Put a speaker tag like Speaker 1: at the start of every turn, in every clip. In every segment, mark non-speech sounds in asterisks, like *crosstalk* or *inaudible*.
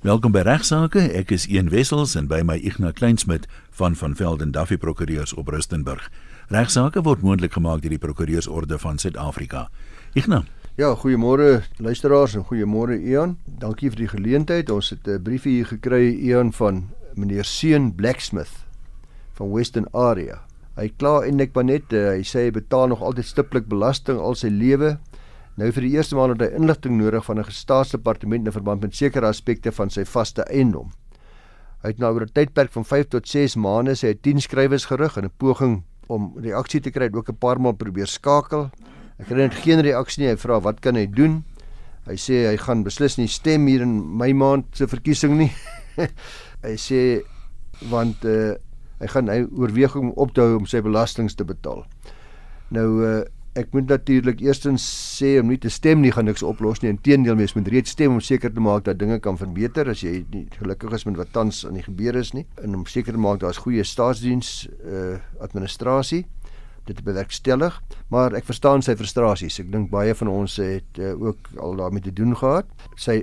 Speaker 1: Welkom by Regsake. Ek is Ian Wessels en by my Ignas Kleinsmid van van Velden Duffy Prokureurs op Rustenburg. Regsake word moontlik gemaak deur die Prokureursorde van Suid-Afrika. Ignas.
Speaker 2: Ja, goeiemôre luisteraars en goeiemôre Ian. Dankie vir die geleentheid. Ons het 'n briefie hier gekry Ian van meneer Seun Blacksmith van Western Area. Hy kla eintlik maar net, uh, hy sê hy betaal nog altyd stiptelik belasting al sy lewe Nou vir die eerste maal het hy inligting nodig van 'n staatsdepartement in verband met sekere aspekte van sy vaste eiendom. Hy het nou oor 'n tydperk van 5 tot 6 maande sy 10 skrywers gerig in 'n poging om reaksie te kry, het ook 'n paar maal probeer skakel. Ek kry net geen reaksie nie. Hy vra wat kan hy doen? Hy sê hy gaan beslis nie stem hier in my maand se verkiesing nie. *laughs* hy sê want uh, hy gaan hy oorweeg om op te hou om sy belastings te betaal. Nou uh, ek moet natuurlik eerstens sê om nie te stem nie gaan niks oplos nie. Inteendeel, mens moet reeds stem om seker te maak dat dinge kan verbeter as jy nie gelukkig is met wat tans aan die gebeur is nie en om seker te maak daar's goeie staatsdiens uh administrasie dit bewerkstellig, maar ek verstaan sy frustrasies. Ek dink baie van ons het uh, ook al daarmee te doen gehad. Sy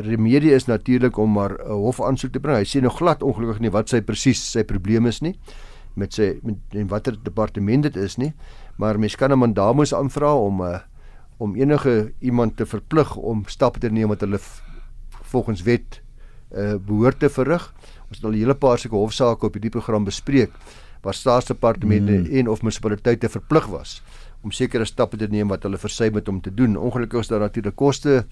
Speaker 2: remedie is natuurlik om maar 'n hofaansoek te bring. Hy sê nog glad ongelukkig nie wat sy presies sy probleem is nie met sy met watter departement dit is nie maar mens kan 'n mandamus aanvra om 'n uh, eh, om enige iemand te verplig om stappe te neem wat hulle volgens wet uh, behoort te verrig. Ons het al 'n hele paar sulke hofsaake op hierdie program bespreek waar staatsdepartemente hmm. en of munisipaliteite verplig was om sekere stappe te neem wat hulle versuim het om te doen. Ongelukkig is daar natuurlik koste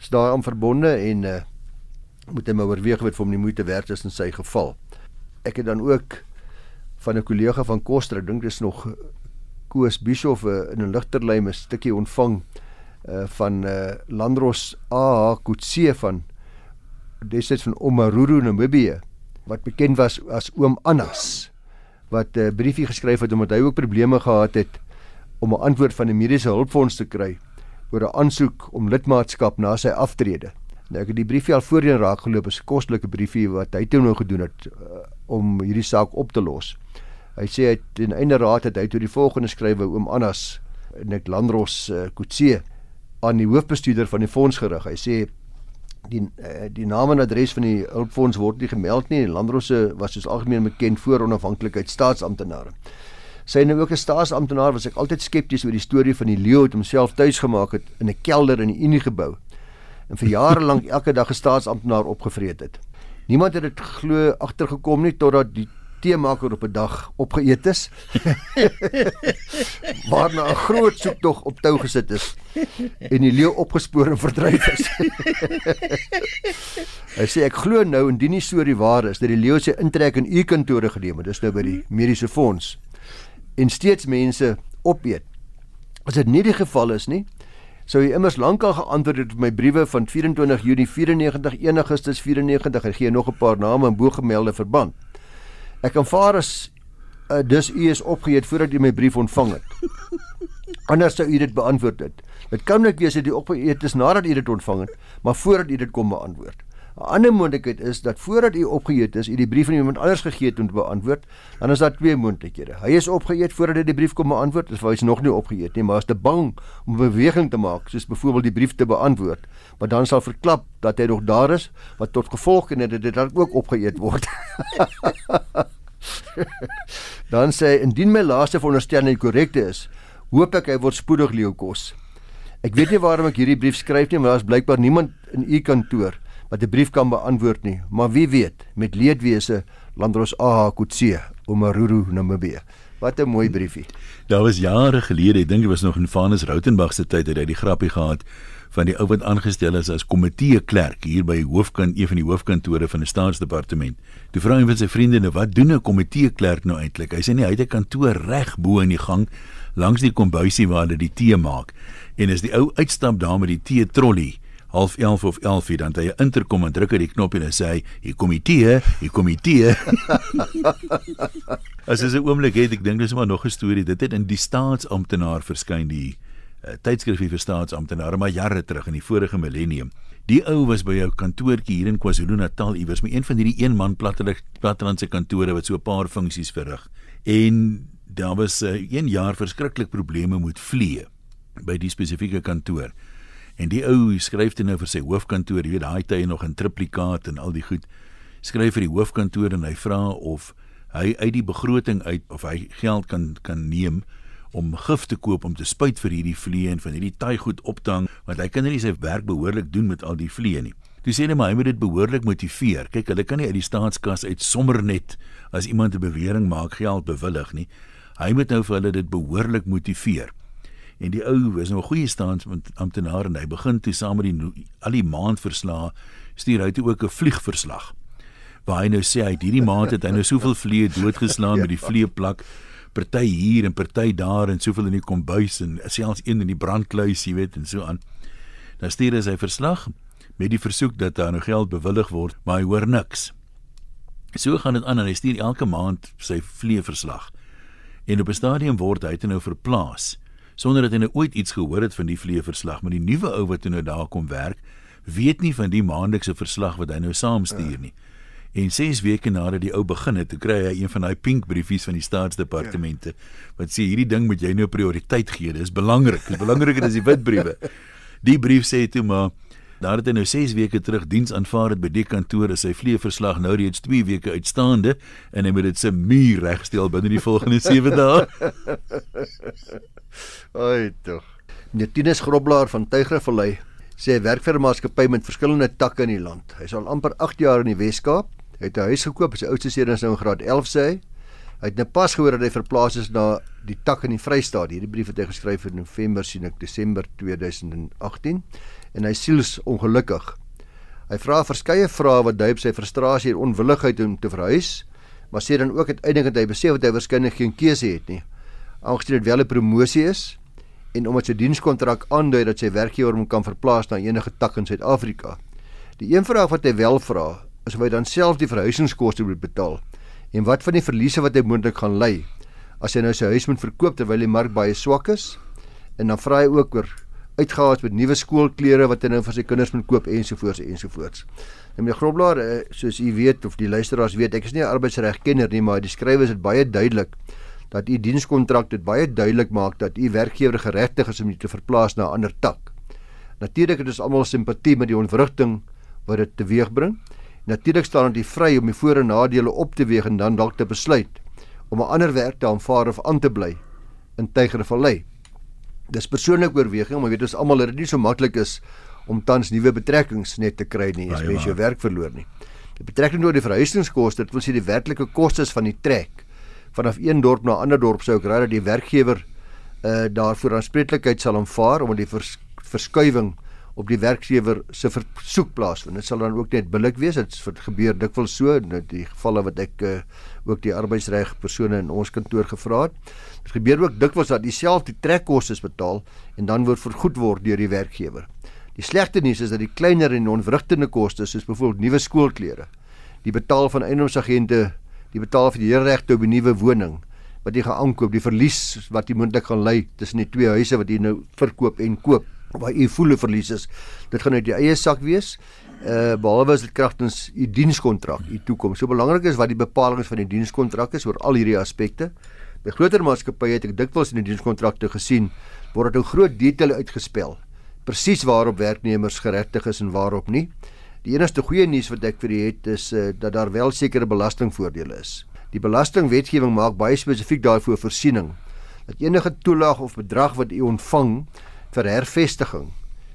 Speaker 2: is daaraan verbonde en uh, moet hy maar oorweeg wat vir hom die moeite werd is in sy geval. Ek het dan ook van 'n kollega van Koster, ek dink dis nog Koos Bischoff uh, in 'n ligterlyn 'n stukkie ontvang uh, van uh, Landros A Kutse van destyds van Omaruru Namibië wat bekend was as oom Annas wat 'n uh, briefie geskryf het omdat hy ook probleme gehad het om 'n antwoord van die mediese hulpfonds te kry oor 'n aansoek om lidmaatskap na sy aftrede. Nou ek het die briefie al voorheen raak geloop, 'n kostelike briefie wat hy toe nou gedoen het uh, om hierdie saak op te los. Hy sê hy ten einde raad het hy toe die volgende skrywe oom Annas Nik Landros uh, Kutse aan die hoofbestuurder van die fonds gerig. Hy sê die uh, die naam en adres van die hulpfonds word nie gemeld nie. Landros was soos algemeen bekend voor onafhanklikheid staatsamptenare. Sy nou ook 'n staatsamptenaar was ek altyd skepties oor die storie van die leeu wat homself tuis gemaak het in 'n kelder in die Unie gebou en vir jare lank elke dag 'n staatsamptenaar opgevreet het. Niemand het dit glo agtergekom nie totdat die teemaker op 'n dag opgeëet is. *laughs* Waarna 'n groot soektog op tou gesit is en die leeu opgespoor en verdryf is. *laughs* Hy sê ek glo nou indien die storie waar is dat die leeu sy intrek in u kantore geneem het, dis nou by die mediese fonds en steeds mense opeet. As dit nie die geval is nie, sou hy immers lankal geantwoord het op my briewe van 24 Junie 94, 1 Augustus 94 en gee nog 'n paar name in bogemelde verband. Ek aanvaar as uh, dus u is opgeheet voordat u my brief ontvang het. Anders sou u dit beantwoord het. Dit kan net wees dat u opgeheet is nadat u dit ontvang het, maar voordat u dit kom beantwoord. 'n Ander moontlikheid is dat voordat u opgeheet is, u die brief aan iemand anders gegee het om te beantwoord, dan is daar twee moontlikhede. Hy is opgeheet voordat hy die brief kom beantwoord, waar hy is nog nie opgeheet nie, maar is te bang om beweging te maak, soos byvoorbeeld die brief te beantwoord, maar dan sal verklap dat hy nog daar is, wat tot gevolg het dat dit dan ook opgeheet word. *laughs* dan sê hy indien my laaste veronderstelling korrek is, hoop ek hy word spoedig leeukos. Ek weet nie waarom ek hierdie brief skryf nie, maar daar's blykbaar niemand in u kantoor wat 'n brief kan beantwoord nie, maar wie weet, met leedwese Landros A Kutse om Maruru Namibië. Wat 'n mooi briefie.
Speaker 1: Daar was jare gelede, ek dink dit was nog in Vanus Rautenbach se tyd, het hy die grappie gehad van die ou wat aangestel is as komitee klerk hier by hoofkant een van die hoofkantore van die staatsdepartement. Toe vra hy van sy vriende nou wat doen 'n komitee klerk nou eintlik? Hy sê nee, hy het 'n kantoor reg bo in die gang langs die kombuisie waar hulle die tee maak. En as die ou uitstap daar met die tee trolly half 11 of 11 uur dan hy interkom en druk hy die knoppie en sê hy hier kom die tee, hier kom die tee. *laughs* As is 'n oomblik het ek dink dis maar nog 'n storie. Dit het in die staatsamptenaar verskyn die uh, tydskrif vir staatsamptenare maar jare terug in die vorige millennium. Die ou was by jou kantoortjie hier in KwaZulu-Natal iewers met een van hierdie een man plattelandse kantore wat so 'n paar funksies verrig. En daar was uh, een jaar verskriklik probleme met vliee by die spesifieke kantoor. En die ou skryf dit nou vir sy hoofkantoor, jy weet daai tye nog in triplikaat en al die goed. Skryf vir die hoofkantoor en hy vra of hy uit die begroting uit of hy geld kan kan neem om gif te koop om te spuit vir hierdie vliee en van hierdie taai goed op te hang want hy kan nie sy werk behoorlik doen met al die vliee nie. Toe sê hy maar hy moet dit behoorlik motiveer. Kyk, hulle kan nie uit die staatskas uit sommer net as iemand 'n bewering maak geld bewillig nie. Hy moet nou vir hulle dit behoorlik motiveer. En die ou is nou 'n goeie staatsamptenaar en hy begin toe saam met die al die maandverslae stuur hy toe ook 'n vliegverslag. Waar hy nou sê hy hierdie maand het hy nou soveel vliee doodgeslaan ja. met die vleeplak party hier en party daar en soveel in die kombuis en selfs een in die brandkluis, jy weet en so aan. Dan stuur hy sy verslag met die versoek dat daar nou geld bewillig word, maar hy hoor niks. So gaan dit aan en hy stuur elke maand sy vleeverslag. En op 'n stadium word hy nou verplaas sonder dat hy nou ooit iets gehoor het van die vleeverslag, maar die nuwe ou wat nou daar kom werk, weet nie van die maandelikse verslag wat hy nou saamstuur nie. En 6 weke nadat die ou begin het, kry hy een van daai pink briefies van die staatsdepartemente wat sê hierdie ding moet jy nou prioriteit gee. Dis belangrik. Dis belangriker as die wit briewe. *laughs* Die brief sê toe maar Nadat hy nou 6 weke terug diens aanvaar het by die kantoor, is sy vleeverslag nou reeds 2 weke uitstaande en hy moet dit se muur regstel binne die volgende 7 dae. *laughs*
Speaker 2: Ai tog. Netinus Groblaar van Tuigrevallei sê hy werk vir 'n maatskappy met verskillende takke in die land. Hy is al amper 8 jaar in die Wes-Kaap. Hy het 'n huis gekoop, sy oudste seun is nou in graad 11 sê hy. Hy het nou pas gehoor dat hy verplaas is na die tak in die Vrystaat. Hierdie brief het hy geskryf in November sien ek Desember 2018 en hy siels ongelukkig. Hy vra verskeie vrae wat dui op sy frustrasie en onwilligheid om te verhuis, maar sê dan ook uiteindelik dat hy besef dat hy waarskynlik geen keuse het nie. Aangesien dit wel 'n promosie is en omdat sy dienskontrak aandui dat sy werkgewer hom kan verplaas na enige tak in Suid-Afrika. Die een vraag wat hy wel vra, is of hy dan self die verhuisingskoste moet betaal en wat van die verliese wat hy moontlik gaan ly as hy nou sy huis moet verkoop terwyl die mark baie swak is? En dan vra hy ook oor uitgawes met nuwe skoolklere wat hy nou vir sy kinders moet koop ensovoorts ensovoorts. En meneer Groblaar, eh, soos u weet of die luisteraars weet, ek is nie 'n arbeidsregkenner nie, maar die skrywer is dit baie duidelik dat u dienskontrak dit baie duidelik maak dat u werkgewer geregtig is om u te verplaas na 'n ander tak. Natuurlik het ons almal simpatie met die ontwrigting wat dit teweegbring. Natuurlik staan dit vry om die voor- en nadele op te weeg en dan dalk te besluit om 'n ander werk te aanvaar of aan te bly in Tygervallei dis persoonlik oorweging, maar weet ons almal dat dit nie so maklik is om tans nuwe betrekkings net te kry nie, as jy jou werk verloor nie. Die betrekking oor die verhuisingskoste, dit wil sê die werklike kostes van die trek vanaf een dorp na 'n ander dorp sou ek raai dat die werkgewer uh daarvoor aanspreeklikheid sal aanvaar omdat die vers, verskuiwing op die werkgewer se versoek plaasvind. Dit sal dan ook net billik wees. Dit gebeur dikwels so in die gevalle wat ek uh, ook die arbeidsreg persone in ons kantoor gevra het. Dit gebeur ook dikwels dat dieselfde trekkoste betaal en dan word vergoed word deur die werkgewer. Die slegte nuus is dat die kleiner en onwrigtende kostes soos byvoorbeeld nuwe skoolklere, die betaal van eiendomsagente, die betaal vir die huurregte op 'n nuwe woning wat jy gaan aankoop, die verlies wat jy moontlik gaan ly tussen die twee huise wat jy nou verkoop en koop, waar jy volle verlies is. Dit gaan uit jou eie sak wees. Uh behalwe as dit kragtens u dienskontrak, u toekoms. So belangrik is wat die bepalinge van die dienskontrak is oor al hierdie aspekte. By groter maatskappye het ek dikwels in die dienskontrakte gesien word dit 'n groot detail uitgespel presies waarop werknemers geregtig is en waarop nie. Die enigste goeie nuus wat ek vir u het is uh, dat daar wel sekere belastingvoordele is. Die belastingwetgewing maak baie spesifiek daarvoor voorsiening dat enige toelaag of bedrag wat u ontvang vir hervestiging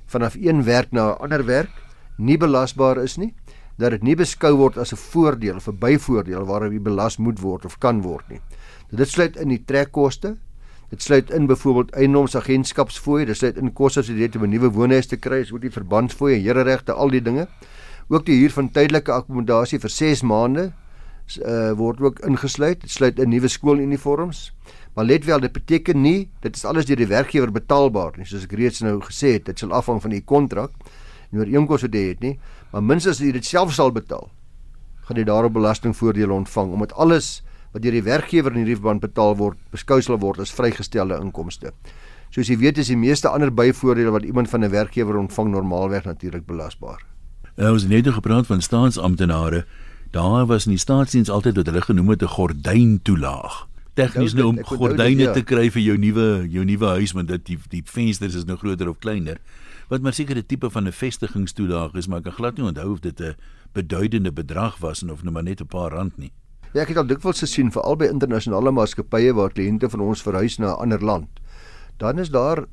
Speaker 2: vanaf een werk na 'n ander werk nie belasbaar is nie dat dit nie beskou word as 'n voordeel of 'n byvoordeel waarop u belas moet word of kan word nie. Dit sluit in die trekkoste. Dit sluit in byvoorbeeld eiendomsagentskapsfooie, dit sluit in kosse as jy dit om 'n nuwe woonhuis te kry, so die verbandsfooie, hereregte, al die dinge. Ook die huur van tydelike akkommodasie vir 6 maande uh, word ook ingesluit. Dit sluit in nuwe skooluniforms. Maar let wel, dit beteken nie dit is alles deur die werkgewer betaalbaar nie, soos ek reeds nou gesê het, dit sal afhang van die kontrak en ooreenkomste wat jy het nie, maar minstens as jy dit self sal betaal, gaan jy daarop belastingvoordele ontvang omdat alles wat deur die werkgewer in hierdie verband betaal word, beskou sal word as vrygestelde inkomste. Soos jy weet is die meeste ander byvoordele wat iemand van 'n werkgewer ontvang normaalweg natuurlik belasbaar.
Speaker 1: Nou ons het net gepraat van staatsamptenare. Daar was in die staatsdiens altyd wat hulle genoem het 'n gordyn toelaag. Tegnies nou om gordyne ja. te kry vir jou nuwe jou nuwe huis want dit die die vensters is nou groter of kleiner. wat maar seker 'n tipe van 'n vestigingstoelaag is, maar ek kan glad nie onthou of dit 'n beduidende bedrag was of nou maar net 'n paar rand nie.
Speaker 2: Ja, ek het al dikwels gesien vir albei internasionale maatskappye waar kliënte van ons verhuis na 'n ander land. Dan is daar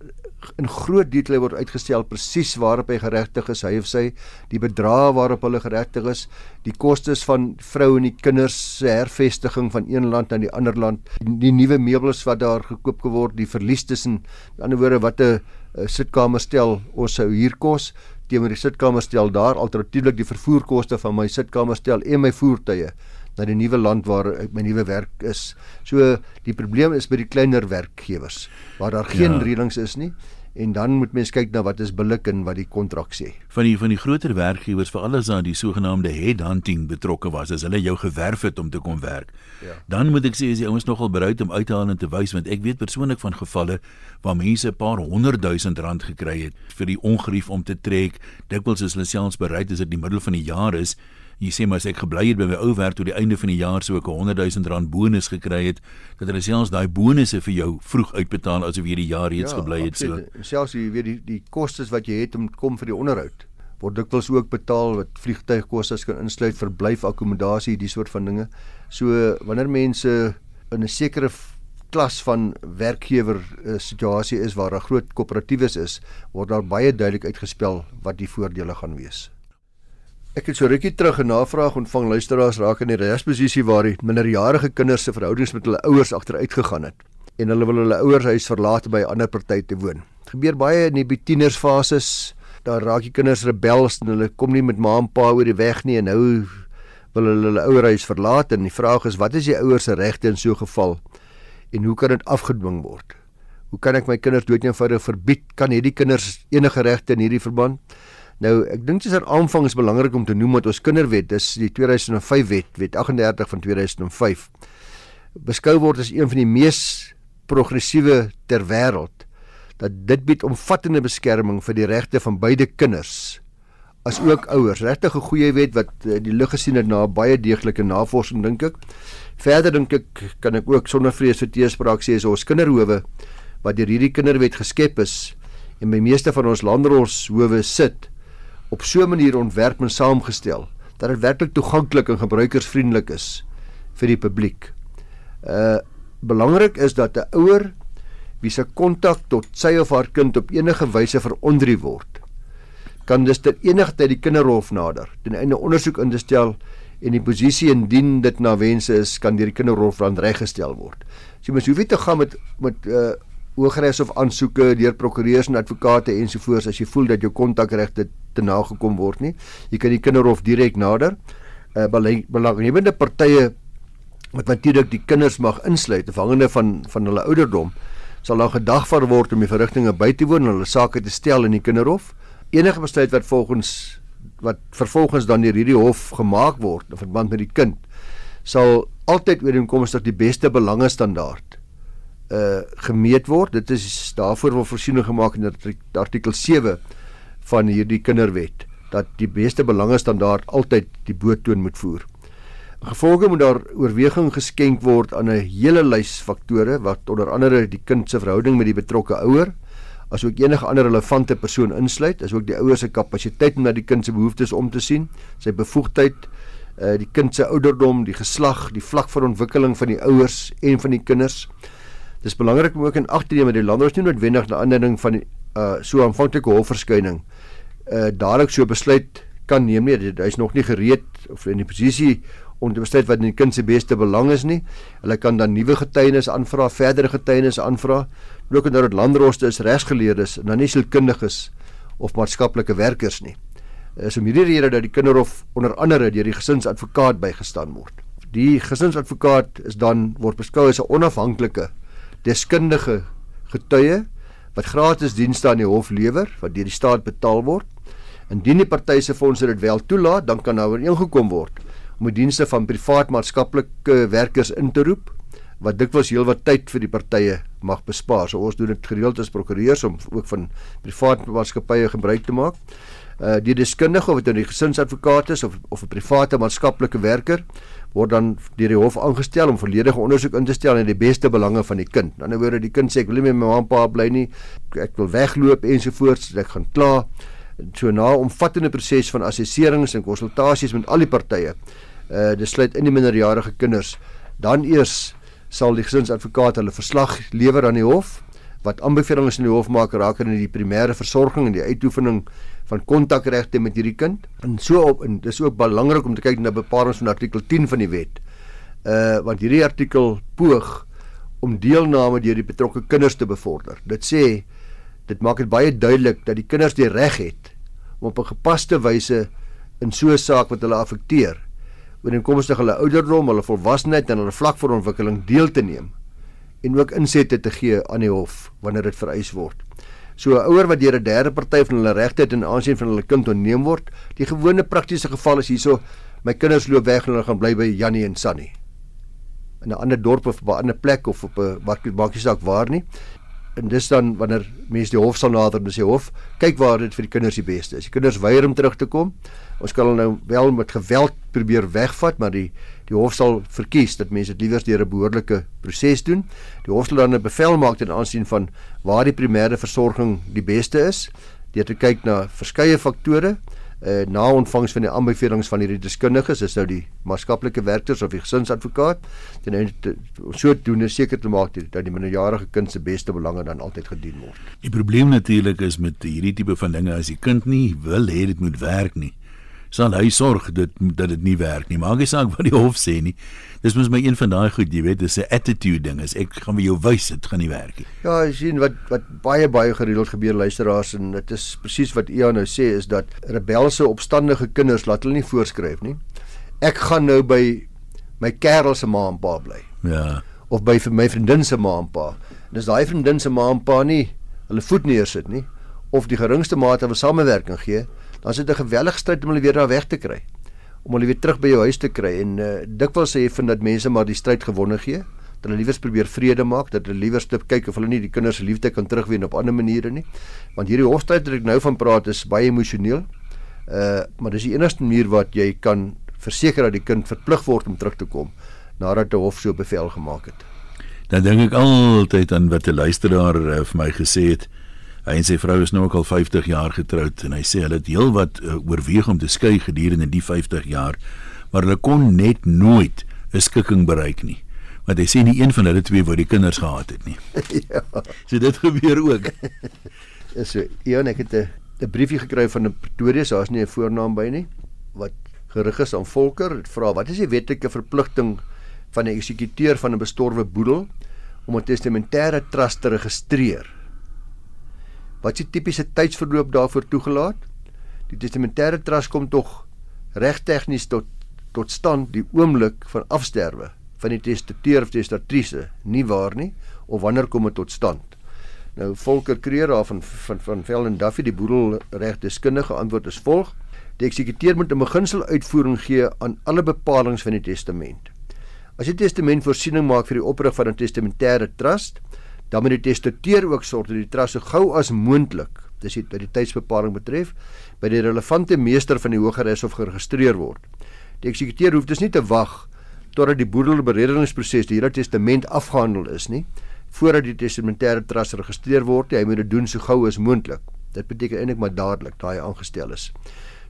Speaker 2: in groot detail word uitgestel presies waarop hy geregtig is, hy of sy, die bedrae waarop hulle geregtig is, die kostes van vrou en die kinders se hervestiging van een land na die ander land, die, die nuwe meubels wat daar gekoop geword, die verlies tussen, in ander woorde wat 'n sitkamerstel ons sou hier kos teenoor die sitkamerstel daar, alternatiefelik die vervoerkoste van my sitkamerstel en my voertuie na die nuwe land waar my nuwe werk is. So die probleem is by die kleiner werkgewers waar daar geen ja. reëlings is nie en dan moet mens kyk na wat is billik en wat die kontrak sê.
Speaker 1: Van die van die groter werkgewers vir alles aan die sogenaamde headhunting betrokke was as hulle jou gewerf het om te kom werk. Ja. Dan moet ek sê as die ouens nogal bereid om uit te haal en te wys want ek weet persoonlik van gevalle waar mense 'n paar honderd duisend rand gekry het vir die ongerief om te trek. Dikwels is hulle selfs bereid as dit die middel van die jaar is jy sê maar as ek gebly het by my ou werk tot die einde van die jaar so ek 'n 100 000 rand bonus gekry het dat hulle selfs daai bonusse vir jou vroeg uitbetaal asof jy die jaar reeds ja, gebly het so.
Speaker 2: selfs jy weet die die kostes wat jy het om kom vir die onderhoud word dikwels ook betaal wat vliegtuigkoste kan insluit verblyf akkommodasie die soort van dinge. So wanneer mense in 'n sekere klas van werkgewer uh, situasie is waar daar groot koöperatiewes is word daar baie duidelik uitgespel wat die voordele gaan wees Ek het so rukkie terug 'n navraag ontvang luisteraars raak in die regsposisie waar die minderjarige kinders se verhoudings met hulle ouers agteruit gegaan het en hulle wil hulle ouers huis verlaat by 'n ander party te woon. Dit gebeur baie in die tienersfases. Daar raak die kinders rebels en hulle kom nie met ma en pa oor die weg nie en nou wil hulle hulle ouer huis verlaat en die vraag is wat is die ouers se regte in so 'n geval en hoe kan dit afgedwing word? Hoe kan ek my kinders doodnoodig verbied? Kan hierdie kinders enige regte in hierdie verband? Nou, ek dink dis 'n aanvang is belangrik om te noem wat ons kinderwet, dis die 2005 wet, wet 38 van 2005 beskou word as een van die mees progressiewe ter wêreld dat dit bied omvattende beskerming vir die regte van beide kinders as ook ouers. Regtig 'n goeie wet wat eh, die lig gesien het na baie deeglike navorsing dink ek. Verder dink ek kan ek ook sonder vrees vir teespraak sê as ons kinderhowe wat deur hierdie kinderwet geskep is en by meeste van ons landdroshowe sit op so 'n manier ontwerp en saamgestel dat dit werklik toeganklik en gebruikersvriendelik is vir die publiek. Uh belangrik is dat 'n ouer wie se kontak tot sy of haar kind op enige wyse verondrie word, kan dus ter enige tyd die kinderhof nader ten einde ondersoek instel en die posisie indien dit na wense is kan deur die kinderhof dan reggestel word. So jy moet hoef nie te gaan met met uh Hooggeregs of aansoeke deur prokureurs en advokate ensovoorts as jy voel dat jou kontakregte te nagekom word nie. Jy kan die kinderhof direk nader. Uh belanghebbende partye wat natuurlik die kinders mag insluit afhangende van van hulle ouderdom sal dan gedagvaar word om die verrigtinge by te woon en hulle sake te stel in die kinderhof. Enige besluit wat volgens wat vervolgens dan deur hierdie hof gemaak word in verband met die kind sal altyd ooreenkomstig die beste belange standaard uh gemeet word. Dit is daarvoor word voorsiening gemaak in artikel 7 van hierdie kinderwet dat die beste belange standaard altyd die boetoon moet voer. Gevolge moet daar oorweging geskenk word aan 'n hele lys faktore wat onder andere die kind se verhouding met die betrokke ouer, asook enige ander relevante persoon insluit, asook die ouer se kapasiteit om na die kind se behoeftes om te sien, sy bevoegdheid, uh die kind se ouderdom, die geslag, die vlak van ontwikkeling van die ouers en van die kinders, Dis belangrik om ook in ag te neem dat die landros nie noodwendig na aanleiding van die uh so aanvanklike hofverskyning uh dadelik so besluit kan neem nie. Hy is nog nie gereed of in die posisie om te besluit wat in die kind se beste belang is nie. Hulle kan dan nuwe getuienis aanvra, verdere getuienis aanvra. Ook omdat dit landroste is, regsgeleerdes en dan nie sielkundiges of maatskaplike werkers nie. Is om hierdie rede dat die kinderhof onder andere deur die gesinsadvokaat bygestaan word. Die gesinsadvokaat is dan word beskou as 'n onafhanklike deskundige getuie wat gratis dienste aan die hof lewer wat deur die staat betaal word. Indien die party se fondse dit wel toelaat, dan kan daar ooreengekom word om die dienste van privaat maatskaplike werkers in te roep wat dikwels heelwat tyd vir die partye mag bespaar. So ons doen dit gereeld as prokureurs om ook van privaat maatskappye gebruik te maak. Uh die deskundige of dit nou die gesinsadvokaat is of of 'n private maatskaplike werker word dan deur die hof aangestel om volledige ondersoek in te stel in die beste belange van die kind. Aan die ander woorde die kind sê ek wil nie met my ma en pa bly nie. Ek wil wegloop ensovoorts. Ek gaan kla. So na 'n omvattende proses van assesserings en konsultasies met al die partye. Uh dit sluit in die minderjarige kinders. Dan eers sal die gesinsadvokaat hulle verslag lewer aan die hof wat aanbevelings in die hof maak rakende die primêre versorging en die uitoefening van kontakregte met hierdie kind. En so op en dis ook belangrik om te kyk na bepalinge van artikel 10 van die wet. Uh want hierdie artikel poog om deelname deur die betrokke kinders te bevorder. Dit sê dit maak dit baie duidelik dat die kinders die reg het om op 'n gepaste wyse in so 'n saak wat hulle affekteer ooreenkomstig hulle ouderdom, hulle volwassenheid en hulle vlak vir ontwikkeling deel te neem en ook insette te gee aan die hof wanneer dit vereis word. So 'n ouer wat deur 'n derde party van hulle regte in aansien van hulle kind onneem word, die gewone praktiese geval is hierso my kinders loop weg en hulle gaan bly by Jannie en Sunny. In 'n ander dorp of op 'n ander plek of op 'n bakkie saak waar nie. En dis dan wanneer mense die hof sal nader en sê hof, kyk waar dit vir die kinders die beste is. Die kinders weier om terug te kom. Ons kan hulle nou wel met geweld probeer wegvat, maar die die hof sal verkies dat mense dit liewer deur 'n behoorlike proses doen. Die hof sal dan 'n bevel maak ten aansien van waar die primêre versorging die beste is, deur te kyk na verskeie faktore uh, na ontvangs van die aanbevelings van hierdie deskundiges, is nou die maatskaplike werkers of die gesinsadvokaat, ten einde so doen is seker te maak dat die minderjarige kind se beste belange dan altyd gedien word.
Speaker 1: Die probleem natuurlik is met hierdie tipe van dinge as die kind nie wil hê dit moet werk nie sal hy sorg dat dat dit nie werk nie. Maak nie saak wat die hof sê nie. Dis mos my een van daai goed, jy weet, dis 'n attitude ding. Is ek gaan vir jou wys dit gaan nie werk nie.
Speaker 2: Ja, jy sien wat wat baie baie gereeld gebeur luisteraars en dit is presies wat Ian nou sê is dat rebelse opstandige kinders laat hulle nie voorskryf nie. Ek gaan nou by my kerel se ma en pa bly.
Speaker 1: Ja.
Speaker 2: Of by vir my vriendin se ma en pa. En as daai vriendin se ma en pa nie hulle voet neersit nie of die geringste mate van samewerking gee, dan is dit 'n gewellige stryd om hulle weer daar weg te kry. Om hulle weer terug by jou huis te kry en uh, dikwels sê jy vind dat mense maar die stryd gewonne gee, dat hulle liewers probeer vrede maak, dat hulle liewers te kyk of hulle nie die kinders se liefde kan terugwen op ander maniere nie. Want hierdie hofstryd wat ek nou van praat is baie emosioneel. Uh maar dis die enigste manier wat jy kan verseker dat die kind verplig word om terug te kom nadat die hof so bevel gemaak het.
Speaker 1: Dan dink ek altyd aan wat 'n luisteraar uh, vir my gesê het. Hy en sy vrou is nou ook al 50 jaar getroud en hy sê hulle het heelwat uh, oorweeg om te skei gedurende die 50 jaar, maar hulle kon net nooit 'n skikking bereik nie. Want hy sê nie een van hulle twee wou die kinders gehad het nie. *laughs* ja. So dit gebeur ook.
Speaker 2: Is *laughs* so, Ian, ek het 'n 'n briefie gekry van 'n Pretoria, so daar's nie 'n voornaam by nie, wat gerig is aan Volker. Dit vra: "Wat is die wetlike verpligting van 'n eksekuteur van 'n bestorwe boedel om 'n testamentêre trust te registreer?" Wat is die tipiese tydsverloop daarvoor toegelaat? Die testamentêre trust kom tog regtegnies tot tot stand die oomblik van afsterwe van die testateur of testatrice, nie waar nie? Of wanneer kom dit tot stand? Nou Volker Kreer daar van van van Velden Duffy die boedelregdeskundige antwoord is volg: Die eksekuteur moet 'n beginsel uitvoering gee aan alle bepalinge van die testament. As die testament voorsiening maak vir die oprig van 'n testamentêre trust, dan moet die testateur ook sorg dat die trust so gou as moontlik, dis dit by die tydsbepaling betref, by die relevante meester van die hogeres of geregistreer word. Die eksekuteur hoef dus nie te wag totdat die boedelbereddingsproses die hele testament afgehandel is nie, voordat die testamentêre trust geregistreer word, hy moet dit doen so gou as moontlik. Dit beteken eintlik maar dadelik daai aangestel is.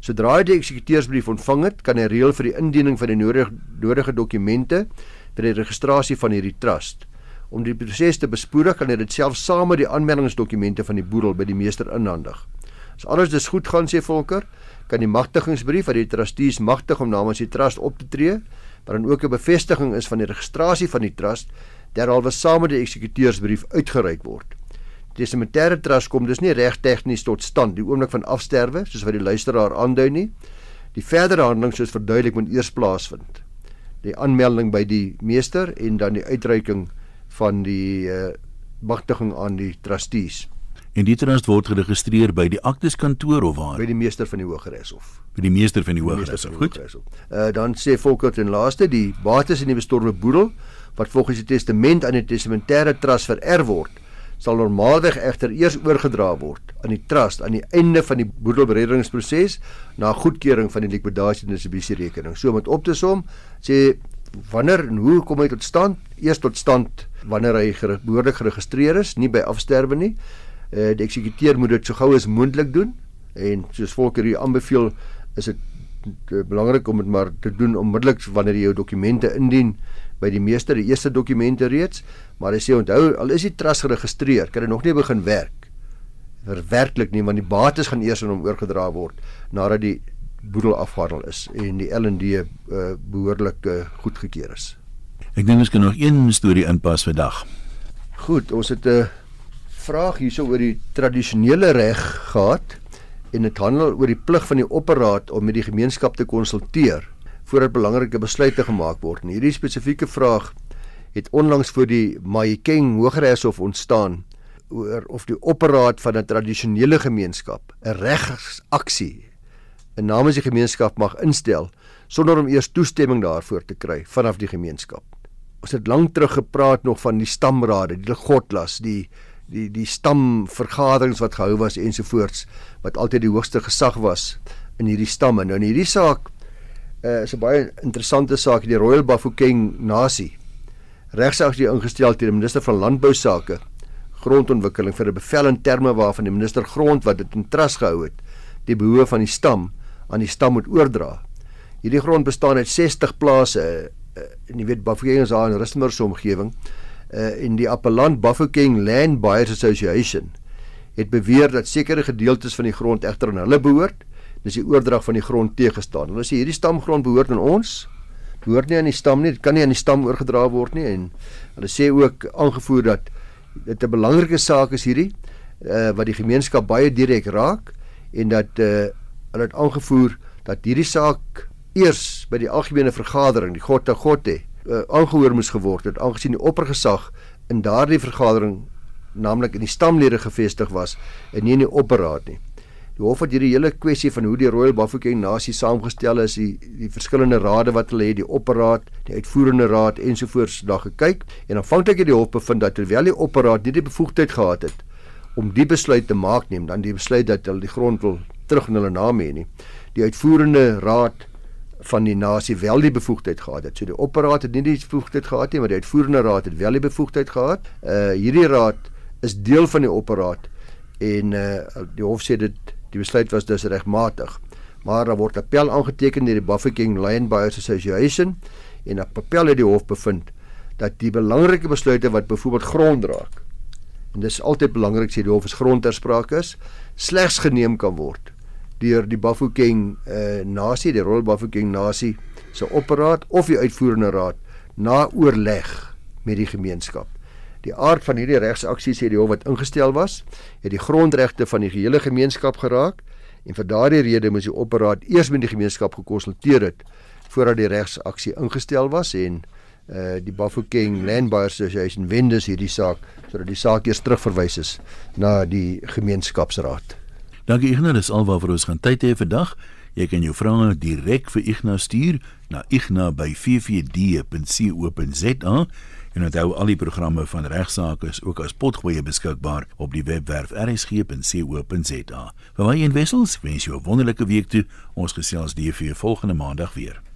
Speaker 2: Sodra hy die eksekuteursbrief ontvang het, kan hy reël vir die indiening van die nodige nodige dokumente vir die registrasie van hierdie trust om die proses te bespoedig kan hy dit self saam met die aanmeldingsdokumente van die boedel by die meester inhandig. As alles dus goed gaan sê Volker, kan die magtigingsbrief wat die trustees magtig om namens die trust op te tree, maar dan ook 'n bevestiging is van die registrasie van die trust, derhalwe saam met die eksekuteursbrief uitgereik word. Die testamentêre trust kom dus nie reg tegnies tot stand die oomblik van afsterwe soos wat die luisteraar aandui nie. Die verdere handeling soos verduidelik moet eers plaasvind. Die aanmelding by die meester en dan die uitreiking van die uh, magtiging aan die trustees.
Speaker 1: En die trust word geregistreer by die akteskantoor of waar?
Speaker 2: By die meester van die Hooggeregshof.
Speaker 1: By die meester van die Hooggeregshof. Goed.
Speaker 2: Uh dan sê Volkert en laaste die bates in die bestorwe boedel wat volgens die testament aan die testamentêre trust vererf word, sal normaalweg egter eers oorgedra word aan die trust aan die einde van die boedelbereddingsproses na goedkeuring van die likwidasie en distribusie rekening. So om dit op te som, sê wanneer en hoe kom hy tot stand? Eers tot stand wanneer hy behoorlik geregistreer is, nie by afsterwe nie. Eh uh, die eksekuteur moet dit so gou as moontlik doen en soos volker hier aanbeveel, is dit uh, belangrik om dit maar te doen onmiddellik wanneer jy jou dokumente indien by die meeste die eerste dokumente reeds, maar hy sê onthou al is die trust geregistreer, kan hy nog nie begin werk. Verwerklik nie want die bates gaan eers aan hom oorgedra word nadat die boedel afgehandel is en die L&D uh, eh, behoorlik uh, goedgekeur is.
Speaker 1: Ek dink ons kan nog een storie inpas vandag.
Speaker 2: Goed, ons het 'n vraag hierso oor die tradisionele reg gehad en dit handel oor die plig van die opperaat om met die gemeenskap te konsulteer voordat belangrike besluite gemaak word. En hierdie spesifieke vraag het onlangs voor die Mahikeng Hooggeregshof ontstaan oor of die opperaat van 'n tradisionele gemeenskap 'n regsaksie in namens die gemeenskap mag instel sonder om eers toestemming daarvoor te kry vanaf die gemeenskap. Ons het lank terug gepraat nog van die stamrade, die godlas, die die die stamvergaderings wat gehou was ensovoorts wat altyd die hoogste gesag was in hierdie stamme. Nou in hierdie saak uh, is 'n baie interessante saak die Royal Bafokeng nasie. Regsaak is ingestel teen die minister van landbou sake, grondontwikkeling vir 'n bevel in terme waarvan die minister grond wat dit in trust gehou het, die behoefte van die stam aan die stam moet oordra. Hierdie grond bestaan uit 60 plase en jy weet Bafokeng is daar in Rustenburg se omgewing. Uh, in die Appelland Bafokeng Land Buyers Association het beweer dat sekere gedeeltes van die grond egter aan hulle behoort dis die oordrag van die grond teëgestaan. Hulle sê hierdie stamgrond behoort aan ons. Behoort nie aan die stam nie. Dit kan nie aan die stam oorgedra word nie en hulle sê ook aangevoer dat dit 'n belangrike saak is hierdie uh wat die gemeenskap baie direk raak en dat uh hulle het aangevoer dat hierdie saak eers by die algemene vergadering, die God te God het, uh, aangehoor moes geword het aangesien die oppergesag in daardie vergadering naamlik in die stamlede gevestig was en nie in die opperraad nie. Die hof het hierdie hele kwessie van hoe die Royal Bafokeng nasie saamgestel is, die die verskillende rade wat hulle het, die opperraad, die uitvoerende raad ensovoorts daar gekyk en aanvanklik het die hof bevind dat terwyl die opperraad nie die bevoegdheid gehad het om die besluit te maak neem, dan die besluit dat hulle die grond wil terug in hulle naam hê nie. Die uitvoerende raad van die nasie wel die bevoegdheid gehad het. So die opperraad het nie die bevoegdheid gehad nie, maar die uitvoerende raad het wel die bevoegdheid gehad. Uh hierdie raad is deel van die opperraad en uh die hof sê dit Die besluit was dus regmatig. Maar daar word appel aangeteken deur die Bafokeng Lion Buyers Association en op appel het die hof bevind dat die belangrike besluite wat byvoorbeeld grond raak en dis altyd belangrik sê die hof is grondterspraak is slegs geneem kan word deur die Bafokeng uh, nasie die Royal Bafokeng nasie se opperaat of die uitvoerende raad na oorleg met die gemeenskap Die aard van hierdie regsaksie sê die hof wat ingestel was, het die grondregte van die gehele gemeenskap geraak en vir daardie rede moes die opperaat eers met die gemeenskap gekonsulteer het voordat die regsaksie ingestel was en uh die Bafokeng Land Buyers Association wendes hierdie saak sodat die saak eers terugverwys is na die gemeenskapsraad.
Speaker 1: Dankie Ignas, dis alwaar vir ons gaan tyd hê vandag. Jy kan jou vrae direk vir Ignas stuur na igna@ffd.co.za En onthou al die programme van regsaake is ook as potgoeie beskikbaar op die webwerf rsg.co.za. Vir my en wessels, wens jou 'n wonderlike week toe. Ons gesels die vir volgende maandag weer.